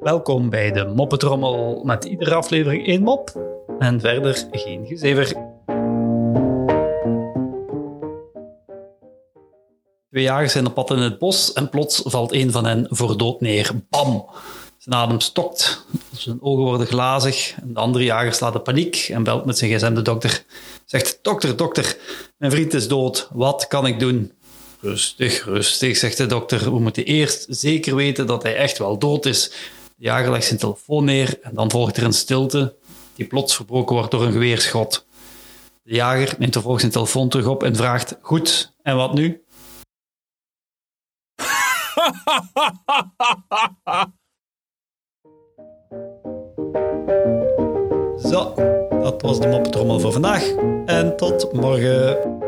Welkom bij de Moppetrommel met iedere aflevering één mop en verder geen gezever. Twee jagers zijn op pad in het bos en plots valt een van hen voor dood neer. Bam! Zijn adem stokt, zijn ogen worden glazig en de andere jager slaat de paniek en belt met zijn gsm de dokter. Zegt, dokter, dokter, mijn vriend is dood, wat kan ik doen? Rustig, rustig, zegt de dokter. We moeten eerst zeker weten dat hij echt wel dood is. De jager legt zijn telefoon neer en dan volgt er een stilte die plots verbroken wordt door een geweerschot. De jager neemt vervolgens zijn telefoon terug op en vraagt: Goed, en wat nu? Zo, dat was de moppetrommel voor vandaag. En tot morgen.